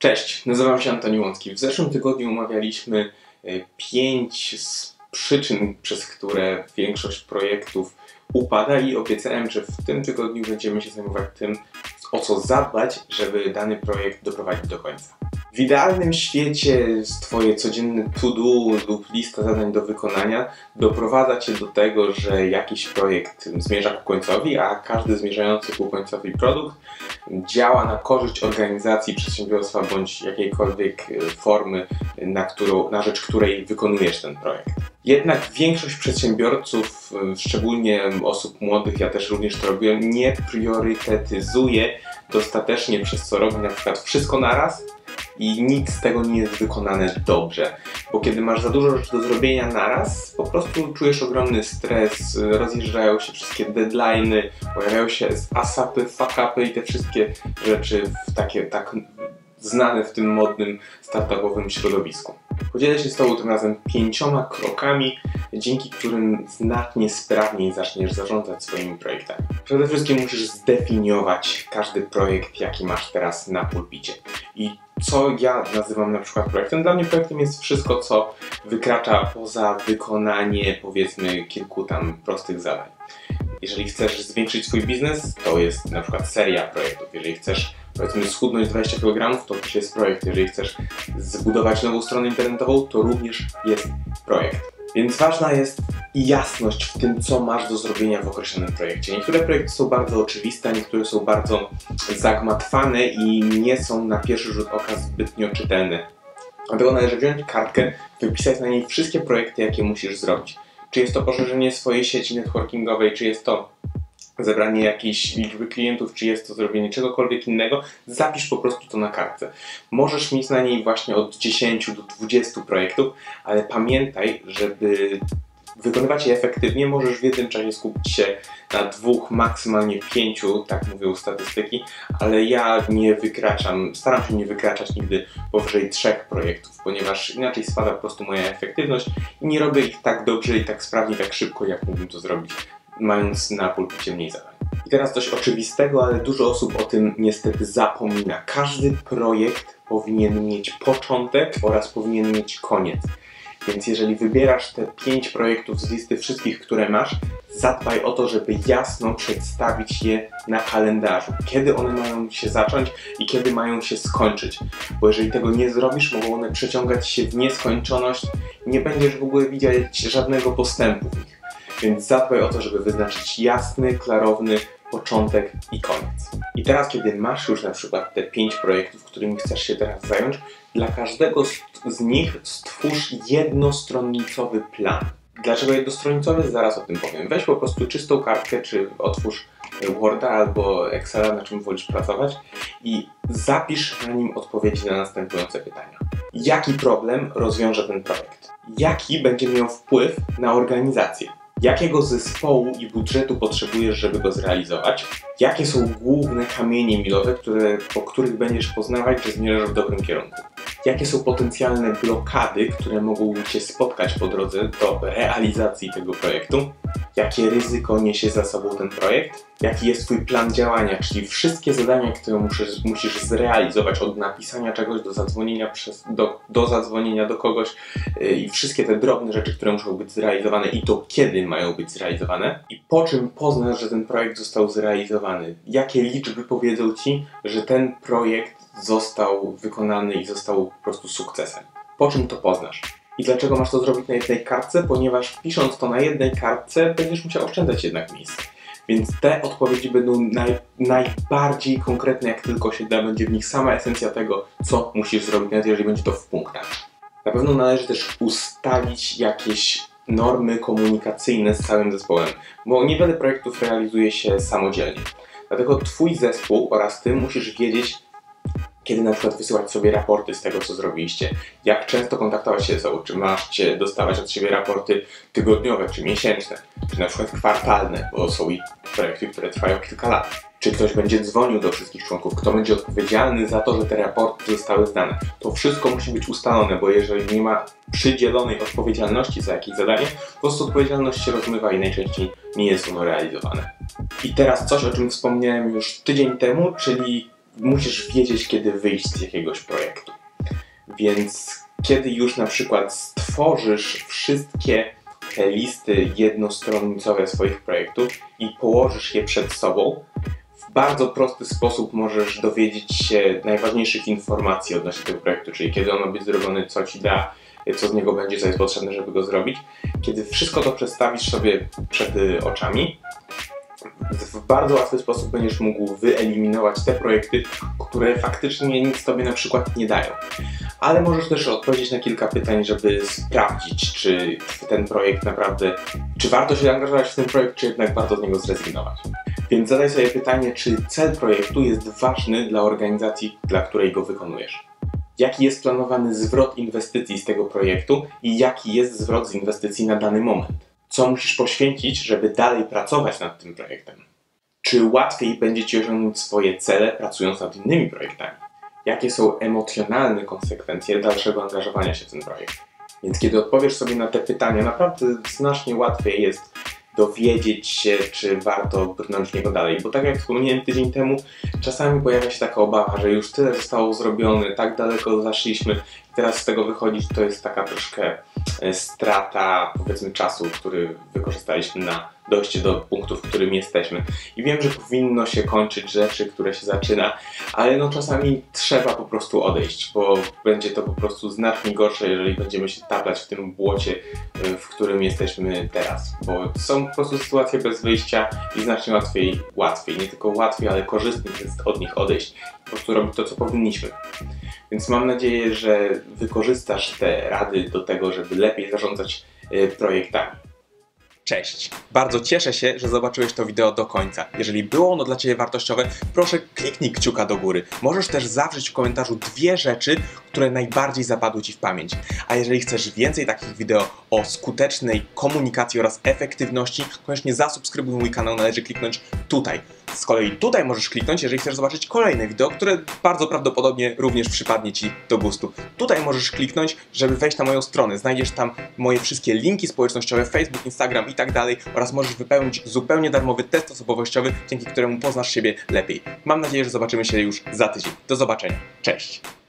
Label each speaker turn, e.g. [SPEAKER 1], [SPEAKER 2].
[SPEAKER 1] Cześć, nazywam się Antoni Łącki. W zeszłym tygodniu omawialiśmy e, pięć przyczyn, przez które większość projektów upada i obiecałem, że w tym tygodniu będziemy się zajmować tym, o co zadbać, żeby dany projekt doprowadzić do końca. W idealnym świecie Twoje codzienne to-do lub lista zadań do wykonania doprowadza Cię do tego, że jakiś projekt zmierza ku końcowi, a każdy zmierzający ku końcowi produkt działa na korzyść organizacji, przedsiębiorstwa bądź jakiejkolwiek formy, na, którą, na rzecz której wykonujesz ten projekt. Jednak większość przedsiębiorców, szczególnie osób młodych, ja też również to robię, nie priorytetyzuje dostatecznie przez co robi na przykład wszystko naraz, i nic z tego nie jest wykonane dobrze. Bo kiedy masz za dużo rzeczy do zrobienia naraz, po prostu czujesz ogromny stres, rozjeżdżają się wszystkie deadlines, pojawiają się asapy, fuck-upy i te wszystkie rzeczy w takie tak znane w tym modnym startupowym środowisku. Podzielę się z Tobą tym razem pięcioma krokami, dzięki którym znacznie sprawniej zaczniesz zarządzać swoimi projektami. Przede wszystkim musisz zdefiniować każdy projekt, jaki masz teraz na pulpicie. I co ja nazywam na przykład projektem. Dla mnie projektem jest wszystko, co wykracza poza wykonanie powiedzmy kilku tam prostych zadań. Jeżeli chcesz zwiększyć swój biznes, to jest na przykład seria projektów. Jeżeli chcesz powiedzmy schudnąć 20 kg, to też jest projekt. Jeżeli chcesz zbudować nową stronę internetową, to również jest projekt. Więc ważna jest jasność w tym, co masz do zrobienia w określonym projekcie. Niektóre projekty są bardzo oczywiste, niektóre są bardzo zagmatwane i nie są na pierwszy rzut oka zbytnio czytelne. Dlatego należy wziąć kartkę, wypisać na niej wszystkie projekty, jakie musisz zrobić. Czy jest to poszerzenie swojej sieci networkingowej, czy jest to zebranie jakiejś liczby klientów, czy jest to zrobienie czegokolwiek innego, zapisz po prostu to na kartce. Możesz mieć na niej właśnie od 10 do 20 projektów, ale pamiętaj, żeby wykonywać je efektywnie, możesz w jednym czasie skupić się na dwóch, maksymalnie pięciu, tak mówią statystyki, ale ja nie wykraczam, staram się nie wykraczać nigdy powyżej trzech projektów, ponieważ inaczej spada po prostu moja efektywność i nie robię ich tak dobrze i tak sprawnie, tak szybko, jak mógłbym to zrobić, mając na pulpicie mniej zadań. I teraz coś oczywistego, ale dużo osób o tym niestety zapomina. Każdy projekt powinien mieć początek oraz powinien mieć koniec. Więc jeżeli wybierasz te pięć projektów z listy wszystkich, które masz, zadbaj o to, żeby jasno przedstawić je na kalendarzu. Kiedy one mają się zacząć i kiedy mają się skończyć. Bo jeżeli tego nie zrobisz, mogą one przeciągać się w nieskończoność i nie będziesz w ogóle widzieć żadnego postępu w nich. Więc zadbaj o to, żeby wyznaczyć jasny, klarowny początek i koniec. I teraz, kiedy masz już na przykład te pięć projektów, którymi chcesz się teraz zająć, dla każdego z nich stwórz jednostronnicowy plan. Dlaczego jednostronnicowy? Zaraz o tym powiem. Weź po prostu czystą kartkę, czy otwórz Worda albo Excela, na czym wolisz pracować i zapisz na nim odpowiedzi na następujące pytania. Jaki problem rozwiąże ten projekt? Jaki będzie miał wpływ na organizację? Jakiego zespołu i budżetu potrzebujesz, żeby go zrealizować? Jakie są główne kamienie milowe, które, po których będziesz poznawać, że zmierzasz w dobrym kierunku? Jakie są potencjalne blokady, które mogą Cię spotkać po drodze do realizacji tego projektu? Jakie ryzyko niesie za sobą ten projekt? Jaki jest Twój plan działania, czyli wszystkie zadania, które musisz, musisz zrealizować od napisania czegoś do zadzwonienia, przez, do, do zadzwonienia do kogoś yy, i wszystkie te drobne rzeczy, które muszą być zrealizowane i to kiedy mają być zrealizowane i po czym poznasz, że ten projekt został zrealizowany. Jakie liczby powiedzą Ci, że ten projekt został wykonany i został po prostu sukcesem. Po czym to poznasz? I dlaczego masz to zrobić na jednej kartce? Ponieważ pisząc to na jednej kartce, będziesz musiał oszczędzać jednak miejsce. Więc te odpowiedzi będą naj, najbardziej konkretne, jak tylko się da. Będzie w nich sama esencja tego, co musisz zrobić, nawet jeżeli będzie to w punktach. Na pewno należy też ustalić jakieś normy komunikacyjne z całym zespołem, bo niewiele projektów realizuje się samodzielnie. Dlatego Twój zespół oraz Ty musisz wiedzieć, kiedy na przykład wysyłać sobie raporty z tego, co zrobiliście, jak często kontaktować się ze sobą, czy macie dostawać od siebie raporty tygodniowe, czy miesięczne, czy na przykład kwartalne, bo są i projekty, które trwają kilka lat. Czy ktoś będzie dzwonił do wszystkich członków, kto będzie odpowiedzialny za to, że te raporty zostały zdane. To wszystko musi być ustalone, bo jeżeli nie ma przydzielonej odpowiedzialności za jakieś zadanie, po prostu odpowiedzialność się rozmywa i najczęściej nie jest ono realizowane. I teraz coś, o czym wspomniałem już tydzień temu, czyli musisz wiedzieć, kiedy wyjść z jakiegoś projektu. Więc kiedy już na przykład stworzysz wszystkie te listy jednostronnicowe swoich projektów i położysz je przed sobą, w bardzo prosty sposób możesz dowiedzieć się najważniejszych informacji odnośnie tego projektu, czyli kiedy on ma być zrobiony, co ci da, co z niego będzie, co jest potrzebne, żeby go zrobić. Kiedy wszystko to przedstawisz sobie przed oczami, w bardzo łatwy sposób będziesz mógł wyeliminować te projekty, które faktycznie nic tobie na przykład nie dają. Ale możesz też odpowiedzieć na kilka pytań, żeby sprawdzić, czy ten projekt naprawdę, czy warto się angażować w ten projekt, czy jednak warto z niego zrezygnować. Więc zadaj sobie pytanie, czy cel projektu jest ważny dla organizacji, dla której go wykonujesz. Jaki jest planowany zwrot inwestycji z tego projektu i jaki jest zwrot z inwestycji na dany moment? Co musisz poświęcić, żeby dalej pracować nad tym projektem? Czy łatwiej będzie Ci osiągnąć swoje cele pracując nad innymi projektami? Jakie są emocjonalne konsekwencje dalszego angażowania się w ten projekt? Więc kiedy odpowiesz sobie na te pytania, naprawdę znacznie łatwiej jest dowiedzieć się, czy warto brnąć w niego dalej. Bo tak jak wspomniałem tydzień temu, czasami pojawia się taka obawa, że już tyle zostało zrobione, tak daleko zaszliśmy teraz z tego wychodzić to jest taka troszkę e, strata powiedzmy czasu, który wykorzystaliśmy na dojście do punktu, w którym jesteśmy. I wiem, że powinno się kończyć rzeczy, które się zaczyna, ale no czasami trzeba po prostu odejść, bo będzie to po prostu znacznie gorsze, jeżeli będziemy się taplać w tym błocie, e, w którym jesteśmy teraz. Bo są po prostu sytuacje bez wyjścia i znacznie łatwiej, łatwiej, nie tylko łatwiej, ale korzystniej jest od nich odejść. Po prostu robić to, co powinniśmy. Więc mam nadzieję, że wykorzystasz te rady do tego, żeby lepiej zarządzać e, projektami. Cześć! Bardzo cieszę się, że zobaczyłeś to wideo do końca. Jeżeli było ono dla Ciebie wartościowe, proszę kliknij kciuka do góry. Możesz też zawrzeć w komentarzu dwie rzeczy, które najbardziej zapadły Ci w pamięć. A jeżeli chcesz więcej takich wideo o skutecznej komunikacji oraz efektywności, koniecznie zasubskrybuj mój kanał, należy kliknąć tutaj. Z kolei tutaj możesz kliknąć, jeżeli chcesz zobaczyć kolejne wideo, które bardzo prawdopodobnie również przypadnie Ci do gustu. Tutaj możesz kliknąć, żeby wejść na moją stronę. Znajdziesz tam moje wszystkie linki społecznościowe, Facebook, Instagram i tak dalej oraz możesz wypełnić zupełnie darmowy test osobowościowy, dzięki któremu poznasz siebie lepiej. Mam nadzieję, że zobaczymy się już za tydzień. Do zobaczenia. Cześć!